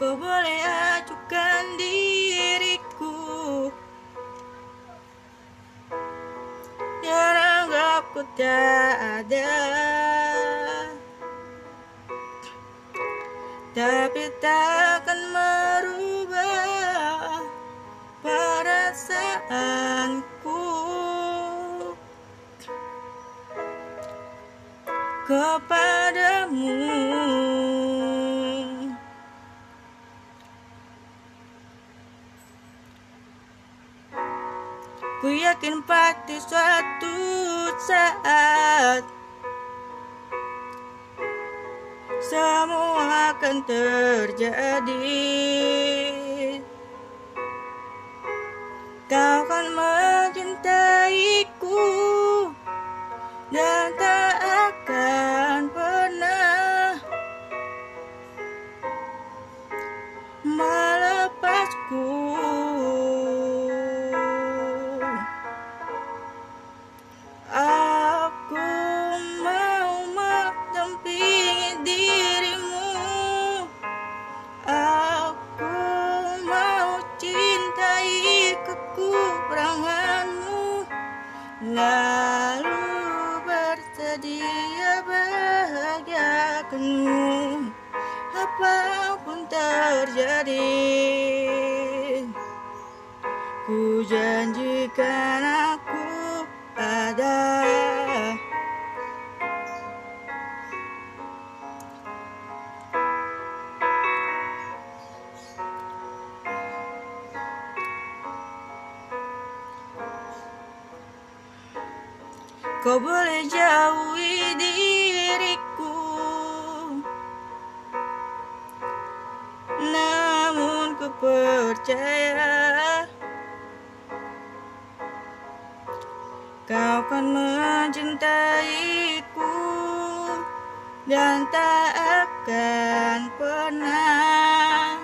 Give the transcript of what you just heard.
Kau boleh acuhkan diriku. Dan anggap ku tak ada. Tapi takkan merubah perasaanku. Kepadamu Ku yakin pasti suatu saat Semua akan terjadi. Kau akan mencintaiku Dan tak akan pernah bahagiakanmu Apa pun terjadi Ku janjikan aku ada. Kau boleh jauhi diriku percaya. Kau kan mencintaiku Dan tak akan pernah